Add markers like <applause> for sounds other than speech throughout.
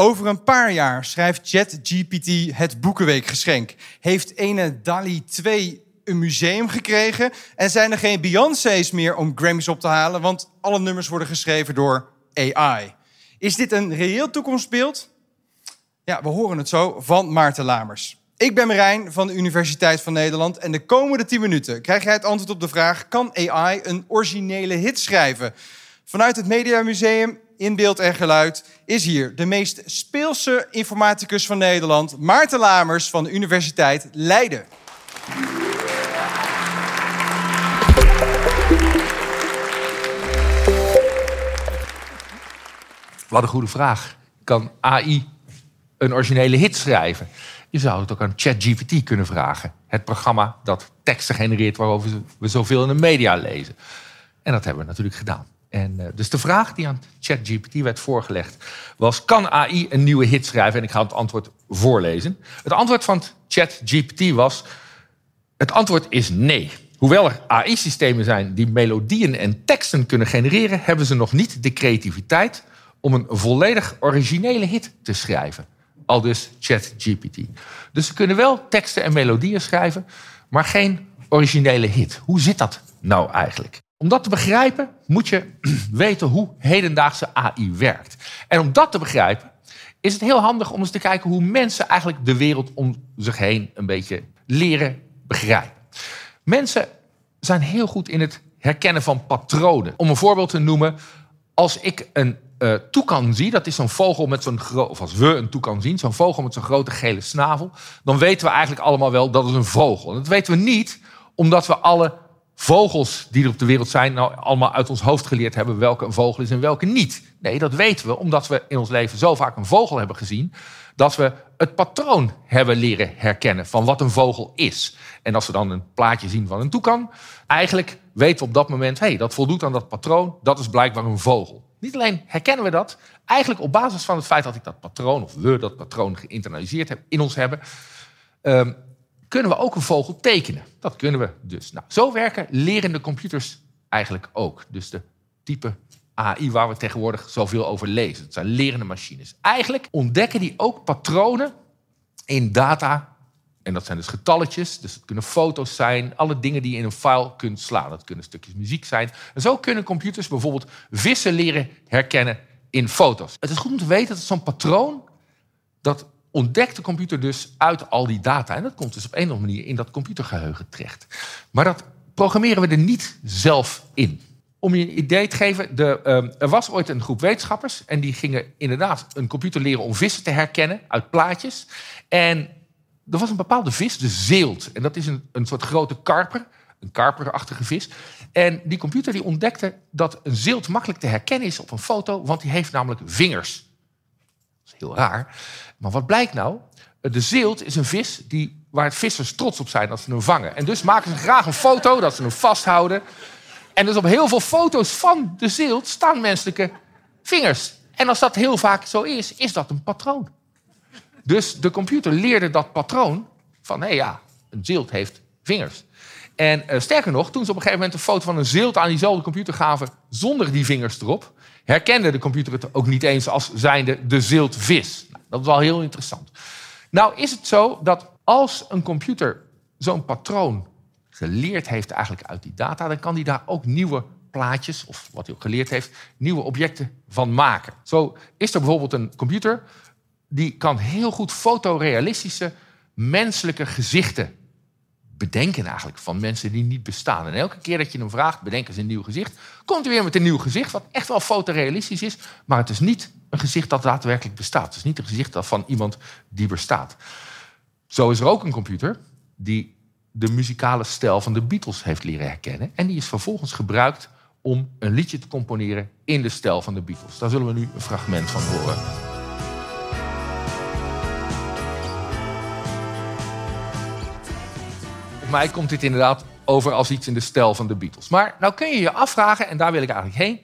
Over een paar jaar schrijft ChatGPT het Boekenweekgeschenk. Heeft ene DALI 2 een museum gekregen en zijn er geen Beyoncé's meer om Grammys op te halen, want alle nummers worden geschreven door AI. Is dit een reëel toekomstbeeld? Ja, we horen het zo van Maarten Lamers. Ik ben Marijn van de Universiteit van Nederland en de komende 10 minuten krijg jij het antwoord op de vraag: kan AI een originele hit schrijven? Vanuit het Mediamuseum in beeld en geluid is hier de meest speelse informaticus van Nederland, Maarten Lamers van de Universiteit Leiden. Wat een goede vraag. Kan AI een originele hit schrijven? Je zou het ook aan ChatGPT kunnen vragen. Het programma dat teksten genereert waarover we zoveel in de media lezen. En dat hebben we natuurlijk gedaan. En, uh, dus de vraag die aan ChatGPT werd voorgelegd was: kan AI een nieuwe hit schrijven? En ik ga het antwoord voorlezen. Het antwoord van ChatGPT was: het antwoord is nee. Hoewel er AI-systemen zijn die melodieën en teksten kunnen genereren, hebben ze nog niet de creativiteit om een volledig originele hit te schrijven. Al dus ChatGPT. Dus ze kunnen wel teksten en melodieën schrijven, maar geen originele hit. Hoe zit dat nou eigenlijk? Om dat te begrijpen moet je <clears throat> weten hoe hedendaagse AI werkt. En om dat te begrijpen is het heel handig om eens te kijken hoe mensen eigenlijk de wereld om zich heen een beetje leren begrijpen. Mensen zijn heel goed in het herkennen van patronen. Om een voorbeeld te noemen, als ik een uh, toekan zie, dat is zo'n vogel met zo'n grote, of als we een toekan zien, zo'n vogel met zo'n grote gele snavel, dan weten we eigenlijk allemaal wel dat het een vogel. En dat weten we niet omdat we alle vogels die er op de wereld zijn, nou allemaal uit ons hoofd geleerd hebben welke een vogel is en welke niet. Nee, dat weten we omdat we in ons leven zo vaak een vogel hebben gezien, dat we het patroon hebben leren herkennen van wat een vogel is. En als we dan een plaatje zien van een toekan, eigenlijk weten we op dat moment, hey, dat voldoet aan dat patroon, dat is blijkbaar een vogel. Niet alleen herkennen we dat, eigenlijk op basis van het feit dat ik dat patroon, of we dat patroon geïnternaliseerd hebben, in ons hebben, um, kunnen we ook een vogel tekenen. Dat kunnen we dus. Nou, zo werken lerende computers eigenlijk ook. Dus de type AI waar we tegenwoordig zoveel over lezen. Het zijn lerende machines. Eigenlijk ontdekken die ook patronen in data. En dat zijn dus getalletjes, dus het kunnen foto's zijn, alle dingen die je in een file kunt slaan. Dat kunnen stukjes muziek zijn. En zo kunnen computers bijvoorbeeld vissen leren herkennen in foto's. Het is goed om te weten dat zo'n patroon, dat ontdekt de computer dus uit al die data. En dat komt dus op een of andere manier in dat computergeheugen terecht. Maar dat programmeren we er niet zelf in. Om je een idee te geven, de, uh, er was ooit een groep wetenschappers... en die gingen inderdaad een computer leren om vissen te herkennen uit plaatjes. En er was een bepaalde vis, de zeelt. En dat is een, een soort grote karper, een karperachtige vis. En die computer die ontdekte dat een zeelt makkelijk te herkennen is op een foto... want die heeft namelijk vingers. Is heel raar. Maar wat blijkt nou? De zeelt is een vis die, waar vissers trots op zijn als ze hem vangen. En dus maken ze graag een foto dat ze hem vasthouden. En dus op heel veel foto's van de zeelt staan menselijke vingers. En als dat heel vaak zo is, is dat een patroon. Dus de computer leerde dat patroon van, hé ja, een zeelt heeft vingers. En uh, sterker nog, toen ze op een gegeven moment een foto van een zeelt aan diezelfde computer gaven zonder die vingers erop, herkende de computer het ook niet eens als zijnde de zeeltvis. Nou, dat is wel heel interessant. Nou is het zo dat als een computer zo'n patroon geleerd heeft eigenlijk uit die data, dan kan hij daar ook nieuwe plaatjes, of wat hij ook geleerd heeft, nieuwe objecten van maken. Zo is er bijvoorbeeld een computer die kan heel goed fotorealistische menselijke gezichten bedenken eigenlijk van mensen die niet bestaan. En elke keer dat je hem vraagt, bedenken ze een nieuw gezicht, komt hij weer met een nieuw gezicht, wat echt wel fotorealistisch is, maar het is niet een gezicht dat daadwerkelijk bestaat. Het is niet een gezicht van iemand die bestaat. Zo is er ook een computer die de muzikale stijl van de Beatles heeft leren herkennen. En die is vervolgens gebruikt om een liedje te componeren in de stijl van de Beatles. Daar zullen we nu een fragment van horen. Mij komt dit inderdaad over als iets in de stijl van de Beatles. Maar nou kun je je afvragen, en daar wil ik eigenlijk heen...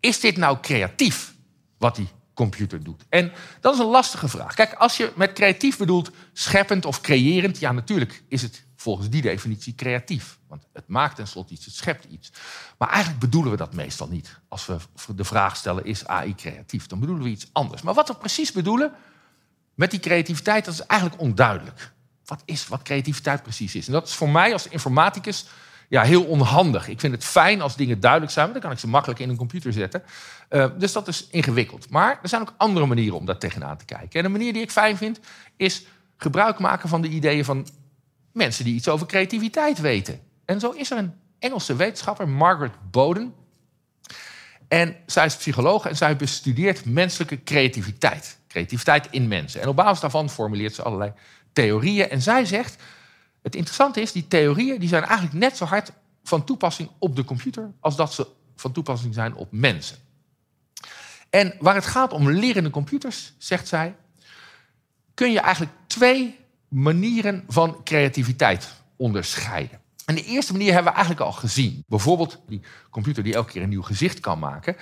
is dit nou creatief, wat die computer doet? En dat is een lastige vraag. Kijk, als je met creatief bedoelt scheppend of creërend... ja, natuurlijk is het volgens die definitie creatief. Want het maakt tenslotte iets, het schept iets. Maar eigenlijk bedoelen we dat meestal niet. Als we de vraag stellen, is AI creatief? Dan bedoelen we iets anders. Maar wat we precies bedoelen met die creativiteit, dat is eigenlijk onduidelijk. Wat is wat creativiteit precies is? En dat is voor mij als informaticus ja, heel onhandig. Ik vind het fijn als dingen duidelijk zijn, dan kan ik ze makkelijk in een computer zetten. Uh, dus dat is ingewikkeld. Maar er zijn ook andere manieren om daar tegenaan te kijken. En een manier die ik fijn vind, is gebruik maken van de ideeën van mensen die iets over creativiteit weten. En zo is er een Engelse wetenschapper, Margaret Boden. En zij is psycholoog en zij bestudeert menselijke creativiteit. Creativiteit in mensen. En op basis daarvan formuleert ze allerlei theorieën. En zij zegt, het interessante is, die theorieën die zijn eigenlijk net zo hard van toepassing op de computer als dat ze van toepassing zijn op mensen. En waar het gaat om lerende computers, zegt zij, kun je eigenlijk twee manieren van creativiteit onderscheiden. En de eerste manier hebben we eigenlijk al gezien. Bijvoorbeeld die computer die elke keer een nieuw gezicht kan maken.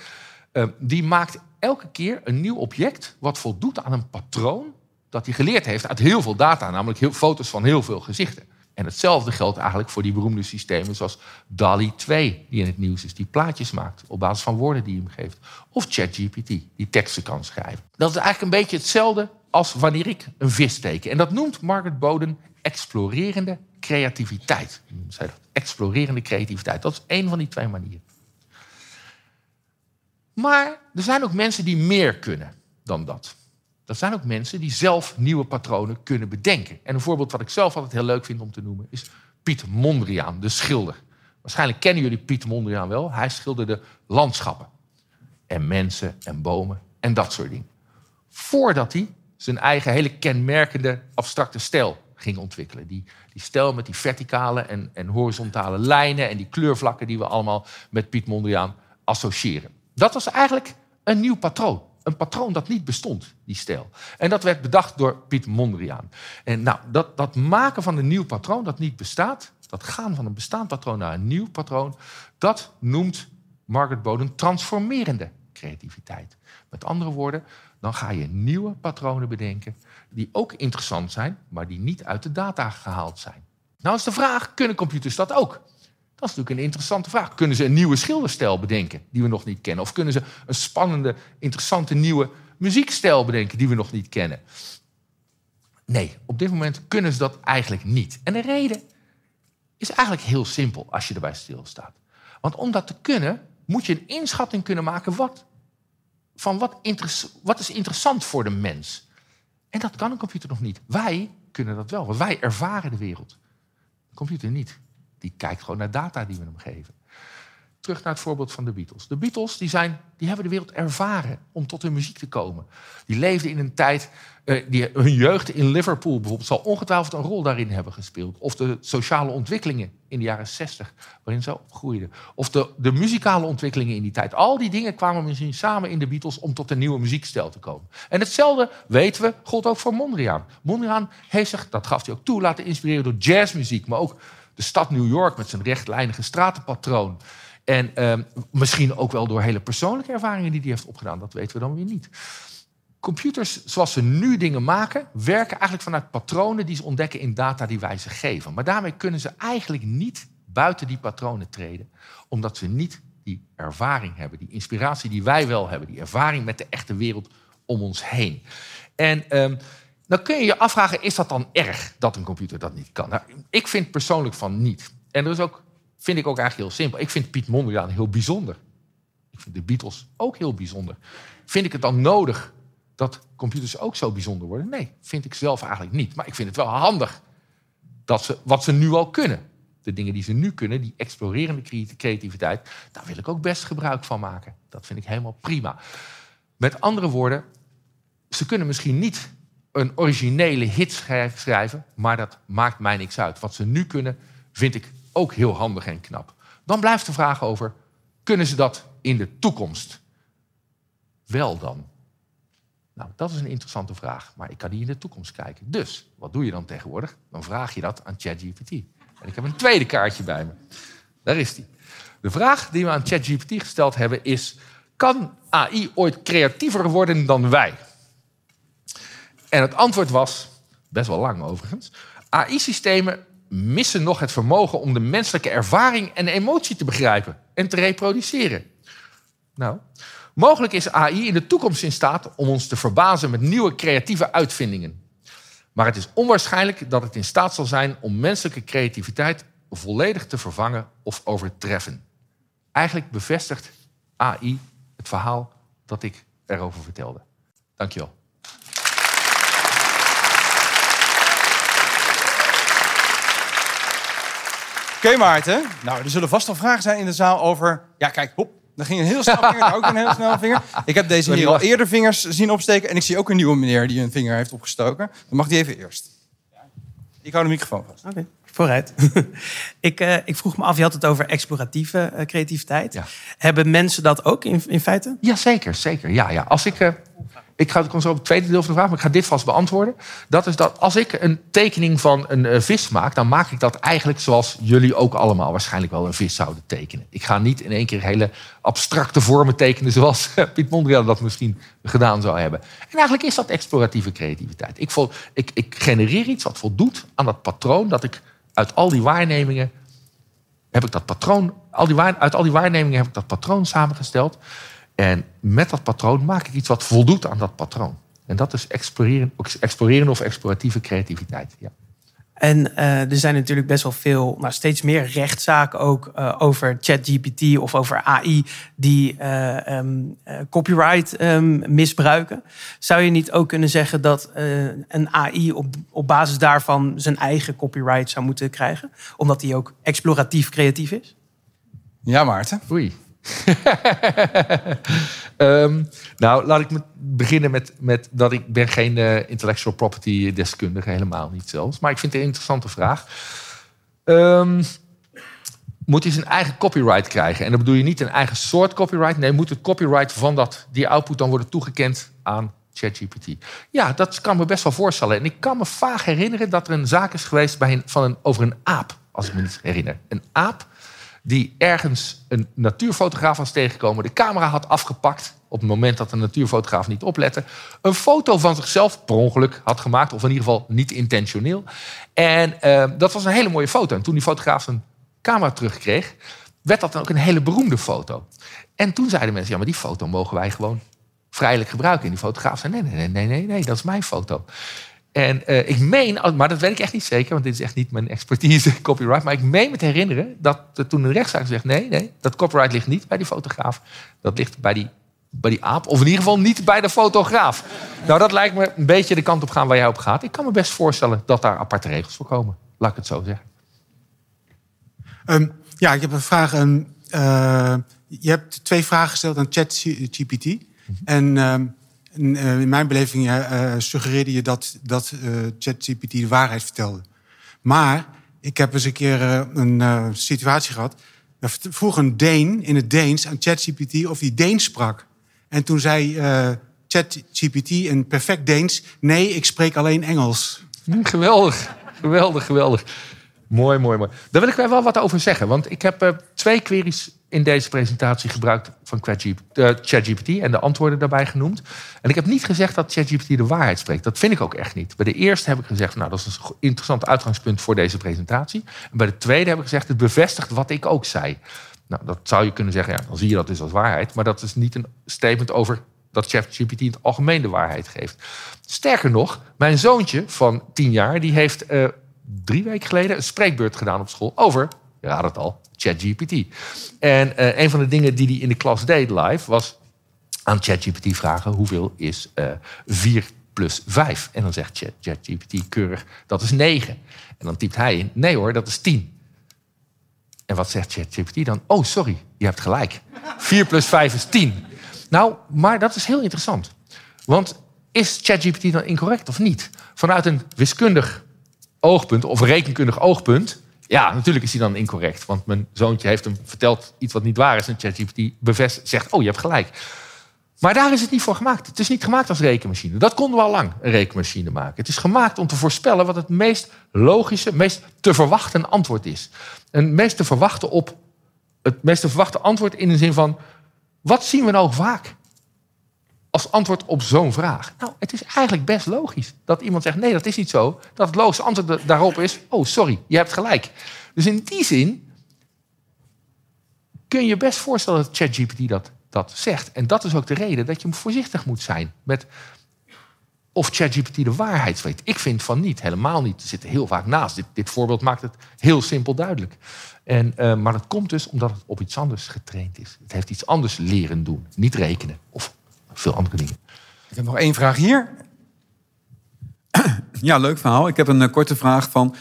Uh, die maakt elke keer een nieuw object wat voldoet aan een patroon dat hij geleerd heeft uit heel veel data, namelijk heel, foto's van heel veel gezichten. En hetzelfde geldt eigenlijk voor die beroemde systemen zoals DALI 2, die in het nieuws is, die plaatjes maakt op basis van woorden die je hem geeft. Of ChatGPT, die teksten kan schrijven. Dat is eigenlijk een beetje hetzelfde als wanneer ik een vis teken. En dat noemt Margaret Boden explorerende creativiteit. Zij dat, explorerende creativiteit. Dat is één van die twee manieren. Maar er zijn ook mensen die meer kunnen dan dat. Dat zijn ook mensen die zelf nieuwe patronen kunnen bedenken. En een voorbeeld wat ik zelf altijd heel leuk vind om te noemen is Piet Mondriaan, de schilder. Waarschijnlijk kennen jullie Piet Mondriaan wel. Hij schilderde landschappen. En mensen en bomen en dat soort dingen. Voordat hij zijn eigen hele kenmerkende abstracte stijl ging ontwikkelen. Die, die stijl met die verticale en, en horizontale lijnen en die kleurvlakken die we allemaal met Piet Mondriaan associëren. Dat was eigenlijk een nieuw patroon. Een patroon dat niet bestond, die stijl. En dat werd bedacht door Piet Mondriaan. En nou, dat, dat maken van een nieuw patroon dat niet bestaat, dat gaan van een bestaand patroon naar een nieuw patroon, dat noemt Margaret Boden transformerende creativiteit. Met andere woorden, dan ga je nieuwe patronen bedenken die ook interessant zijn, maar die niet uit de data gehaald zijn. Nou is de vraag, kunnen computers dat ook? Dat is natuurlijk een interessante vraag. Kunnen ze een nieuwe schilderstijl bedenken die we nog niet kennen? Of kunnen ze een spannende, interessante nieuwe muziekstijl bedenken die we nog niet kennen? Nee, op dit moment kunnen ze dat eigenlijk niet. En de reden is eigenlijk heel simpel als je erbij stilstaat. Want om dat te kunnen, moet je een inschatting kunnen maken wat, van wat, wat is interessant voor de mens. En dat kan een computer nog niet. Wij kunnen dat wel, want wij ervaren de wereld. De computer niet. Die kijkt gewoon naar data die we hem geven. Terug naar het voorbeeld van de Beatles. De Beatles die zijn, die hebben de wereld ervaren om tot hun muziek te komen. Die leefden in een tijd, uh, die, hun jeugd in Liverpool bijvoorbeeld... zal ongetwijfeld een rol daarin hebben gespeeld. Of de sociale ontwikkelingen in de jaren 60, waarin ze opgroeiden. Of de, de muzikale ontwikkelingen in die tijd. Al die dingen kwamen misschien samen in de Beatles om tot een nieuwe muziekstijl te komen. En hetzelfde, weten we, gold ook voor Mondriaan. Mondriaan heeft zich, dat gaf hij ook toe, laten inspireren door jazzmuziek... maar ook de stad New York met zijn rechtlijnige stratenpatroon. En ehm, misschien ook wel door hele persoonlijke ervaringen die hij heeft opgedaan. Dat weten we dan weer niet. Computers zoals ze nu dingen maken, werken eigenlijk vanuit patronen die ze ontdekken in data die wij ze geven. Maar daarmee kunnen ze eigenlijk niet buiten die patronen treden, omdat ze niet die ervaring hebben, die inspiratie die wij wel hebben, die ervaring met de echte wereld om ons heen. En um, dan kun je je afvragen, is dat dan erg dat een computer dat niet kan? Nou, ik vind persoonlijk van niet. En dat is ook, vind ik ook eigenlijk heel simpel. Ik vind Piet Mondriaan heel bijzonder. Ik vind de Beatles ook heel bijzonder. Vind ik het dan nodig dat computers ook zo bijzonder worden? Nee, vind ik zelf eigenlijk niet. Maar ik vind het wel handig dat ze, wat ze nu al kunnen. De dingen die ze nu kunnen, die explorerende creativiteit, daar wil ik ook best gebruik van maken. Dat vind ik helemaal prima. Met andere woorden, ze kunnen misschien niet een originele hit schrijven, maar dat maakt mij niks uit. Wat ze nu kunnen, vind ik ook heel handig en knap. Dan blijft de vraag over, kunnen ze dat in de toekomst? Wel dan? Nou, dat is een interessante vraag, maar ik kan niet in de toekomst kijken. Dus, wat doe je dan tegenwoordig? Dan vraag je dat aan ChatGPT. En ik heb een tweede kaartje bij me. Daar is die. De vraag die we aan ChatGPT gesteld hebben is... kan AI ooit creatiever worden dan wij? En het antwoord was, best wel lang overigens, AI-systemen missen nog het vermogen om de menselijke ervaring en emotie te begrijpen en te reproduceren. Nou, mogelijk is AI in de toekomst in staat om ons te verbazen met nieuwe creatieve uitvindingen. Maar het is onwaarschijnlijk dat het in staat zal zijn om menselijke creativiteit volledig te vervangen of overtreffen. Eigenlijk bevestigt AI het verhaal dat ik erover vertelde. Dankjewel. Oké, Maarten. Nou, er zullen vast al vragen zijn in de zaal over... Ja, kijk, hop. Daar ging een heel snel vinger, daar ook een heel snel <laughs> vinger. Ik heb deze hier al eerder vingers zien opsteken. En ik zie ook een nieuwe meneer die een vinger heeft opgestoken. Dan mag die even eerst. Ik hou de microfoon vast. Oké, vooruit. <laughs> ik, uh, ik vroeg me af, je had het over exploratieve uh, creativiteit. Ja. Hebben mensen dat ook in, in feite? Ja, zeker. zeker. Ja, ja. Als ik, uh, ik ga zo op het tweede deel van de vraag, maar ik ga dit vast beantwoorden. Dat is dat als ik een tekening van een uh, vis maak, dan maak ik dat eigenlijk zoals jullie ook allemaal waarschijnlijk wel een vis zouden tekenen. Ik ga niet in één keer hele abstracte vormen tekenen zoals <laughs> Piet Mondriaan dat misschien gedaan zou hebben. En eigenlijk is dat exploratieve creativiteit. Ik, ik, ik genereer iets wat voldoet aan dat patroon dat ik uit al die waarnemingen heb ik dat patroon, al die uit al die waarnemingen heb ik dat patroon samengesteld. En met dat patroon maak ik iets wat voldoet aan dat patroon. En dat is exploreren, exploreren of exploratieve creativiteit. Ja. En uh, er zijn natuurlijk best wel veel, nou, steeds meer rechtszaken ook uh, over ChatGPT of over AI die uh, um, copyright um, misbruiken. Zou je niet ook kunnen zeggen dat een AI op, op basis daarvan zijn eigen copyright zou moeten krijgen? Omdat hij ook exploratief creatief is? Ja, Maarten. Oei. Um, <laughs> nou, laat ik met beginnen met, met dat ik ben geen uh, intellectual property deskundige, helemaal niet zelfs. Maar ik vind het een interessante vraag. Um, moet hij zijn eigen copyright krijgen? En dan bedoel je niet een eigen soort copyright. Nee, moet het copyright van dat, die output dan worden toegekend aan ChatGPT? Ja, dat kan me best wel voorstellen. En ik kan me vaag herinneren dat er een zaak is geweest bij van een, over een aap, als ik me niet herinner. Een aap die ergens een natuurfotograaf was tegengekomen, de camera had afgepakt op het moment dat de natuurfotograaf niet oplette, een foto van zichzelf per ongeluk had gemaakt, of in ieder geval niet intentioneel. En uh, dat was een hele mooie foto. En toen die fotograaf zijn camera terugkreeg, werd dat dan ook een hele beroemde foto. En toen zeiden mensen, ja, maar die foto mogen wij gewoon vrijelijk gebruiken. En die fotograaf zei, nee, nee, nee, nee, nee dat is mijn foto. En uh, ik meen, maar dat weet ik echt niet zeker, want dit is echt niet mijn expertise <laughs> copyright. Maar ik meen me te herinneren dat toen een rechtszaak zegt: nee, nee, dat copyright ligt niet bij die fotograaf. Dat ligt bij die, bij die aap, of in ieder geval niet bij de fotograaf. Nou, dat lijkt me een beetje de kant op gaan waar jij op gaat. Ik kan me best voorstellen dat daar aparte regels voor komen. Laat ik het zo zeggen. Um, ja, ik heb een vraag. Um, uh, je hebt twee vragen gesteld aan ChatGPT. Mm -hmm. En. Um, in, uh, in mijn beleving uh, suggereerde je dat, dat uh, ChatGPT de waarheid vertelde. Maar ik heb eens een keer een situatie gehad. Er vroeg een Deen in het Deens aan ChatGPT of hij Deens sprak. En toen zei ChatGPT in perfect Deens: Nee, ik spreek alleen Engels. <laughs> Geweldig, geweldig, geweldig. Mooi, mooi, mooi. Daar wil ik wel wat over zeggen. Want ik heb twee queries in deze presentatie gebruikt van ChatGPT en de antwoorden daarbij genoemd. En ik heb niet gezegd dat ChatGPT de waarheid spreekt. Dat vind ik ook echt niet. Bij de eerste heb ik gezegd, nou, dat is een interessant uitgangspunt voor deze presentatie. En bij de tweede heb ik gezegd, het bevestigt wat ik ook zei. Nou, dat zou je kunnen zeggen, ja, dan zie je dat dus als waarheid. Maar dat is niet een statement over dat ChatGPT in het algemeen de waarheid geeft. Sterker nog, mijn zoontje van tien jaar, die heeft uh, drie weken geleden een spreekbeurt gedaan op school over, raad het al, ChatGPT. En uh, een van de dingen die hij in de klas deed live was aan ChatGPT vragen: hoeveel is uh, 4 plus 5? En dan zegt ChatGPT keurig: dat is 9. En dan typt hij in: nee hoor, dat is 10. En wat zegt ChatGPT dan? Oh, sorry, je hebt gelijk. 4 plus 5 is 10. Nou, maar dat is heel interessant. Want is ChatGPT dan incorrect of niet? Vanuit een wiskundig oogpunt of rekenkundig oogpunt ja, natuurlijk is hij dan incorrect. Want mijn zoontje heeft hem verteld iets wat niet waar is. En ChatGPT bevestigt, zegt, oh, je hebt gelijk. Maar daar is het niet voor gemaakt. Het is niet gemaakt als rekenmachine. Dat konden we al lang, een rekenmachine maken. Het is gemaakt om te voorspellen wat het meest logische, meest te verwachten antwoord is. En meest te verwachten op het meest te verwachten antwoord in de zin van... wat zien we nou vaak? Als antwoord op zo'n vraag? Nou, het is eigenlijk best logisch dat iemand zegt: nee, dat is niet zo. Dat het logische antwoord daarop is: oh, sorry, je hebt gelijk. Dus in die zin kun je je best voorstellen dat ChatGPT dat, dat zegt. En dat is ook de reden dat je voorzichtig moet zijn met of ChatGPT de waarheid weet. Ik vind van niet, helemaal niet. Er zitten heel vaak naast. Dit, dit voorbeeld maakt het heel simpel duidelijk. En, uh, maar dat komt dus omdat het op iets anders getraind is. Het heeft iets anders leren doen. Niet rekenen of veel andere dingen. Ik heb nog één vraag hier. <clears throat> Ja, leuk verhaal. Ik heb een uh, korte vraag van...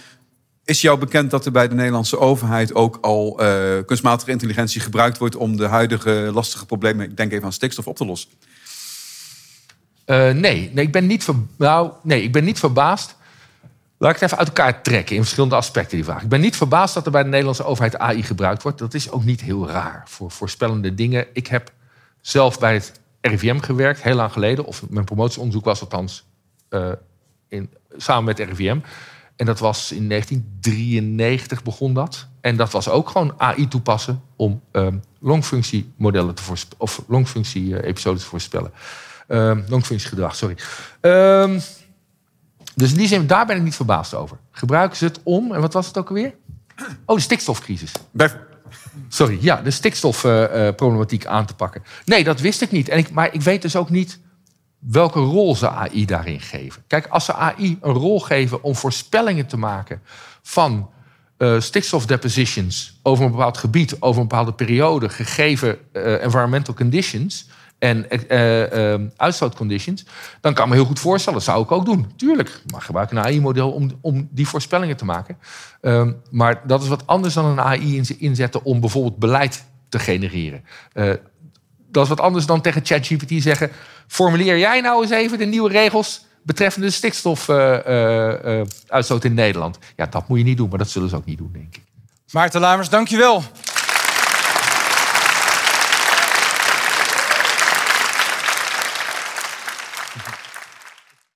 Is jou bekend dat er bij de Nederlandse overheid ook al uh, kunstmatige intelligentie gebruikt wordt om de huidige lastige problemen, ik denk even aan stikstof, op te lossen? Uh, nee, nee, ik ben niet ver, nou, nee, ik ben niet verbaasd. Laat ik het even uit elkaar trekken in verschillende aspecten, die vraag. Ik ben niet verbaasd dat er bij de Nederlandse overheid AI gebruikt wordt. Dat is ook niet heel raar voor voorspellende dingen. Ik heb zelf bij het RIVM gewerkt, heel lang geleden. Of mijn promotieonderzoek was althans uh, in, samen met RIVM. En dat was in 1993 begon dat. En dat was ook gewoon AI toepassen om um, longfunctiemodellen te voorspellen, of longfunctie-episodes te voorspellen. Um, longfunctiegedrag, sorry. Um, dus in die zin, daar ben ik niet verbaasd over. Gebruiken ze het om, en wat was het ook alweer? Oh, de stikstofcrisis. Sorry, ja, de stikstofproblematiek aan te pakken. Nee, dat wist ik niet. En ik, maar ik weet dus ook niet welke rol ze AI daarin geven. Kijk, als ze AI een rol geven om voorspellingen te maken van uh, stikstofdepositions over een bepaald gebied, over een bepaalde periode, gegeven uh, environmental conditions en uh, uh, uitstootconditions, dan kan ik me heel goed voorstellen, dat zou ik ook doen. Tuurlijk, maar gebruik een AI-model om, om die voorspellingen te maken. Um, maar dat is wat anders dan een AI inzetten om bijvoorbeeld beleid te genereren. Uh, dat is wat anders dan tegen ChatGPT zeggen: formuleer jij nou eens even de nieuwe regels betreffende stikstofuitstoot in Nederland. Ja, dat moet je niet doen, maar dat zullen ze ook niet doen, denk ik. Maarten Lamers, dankjewel.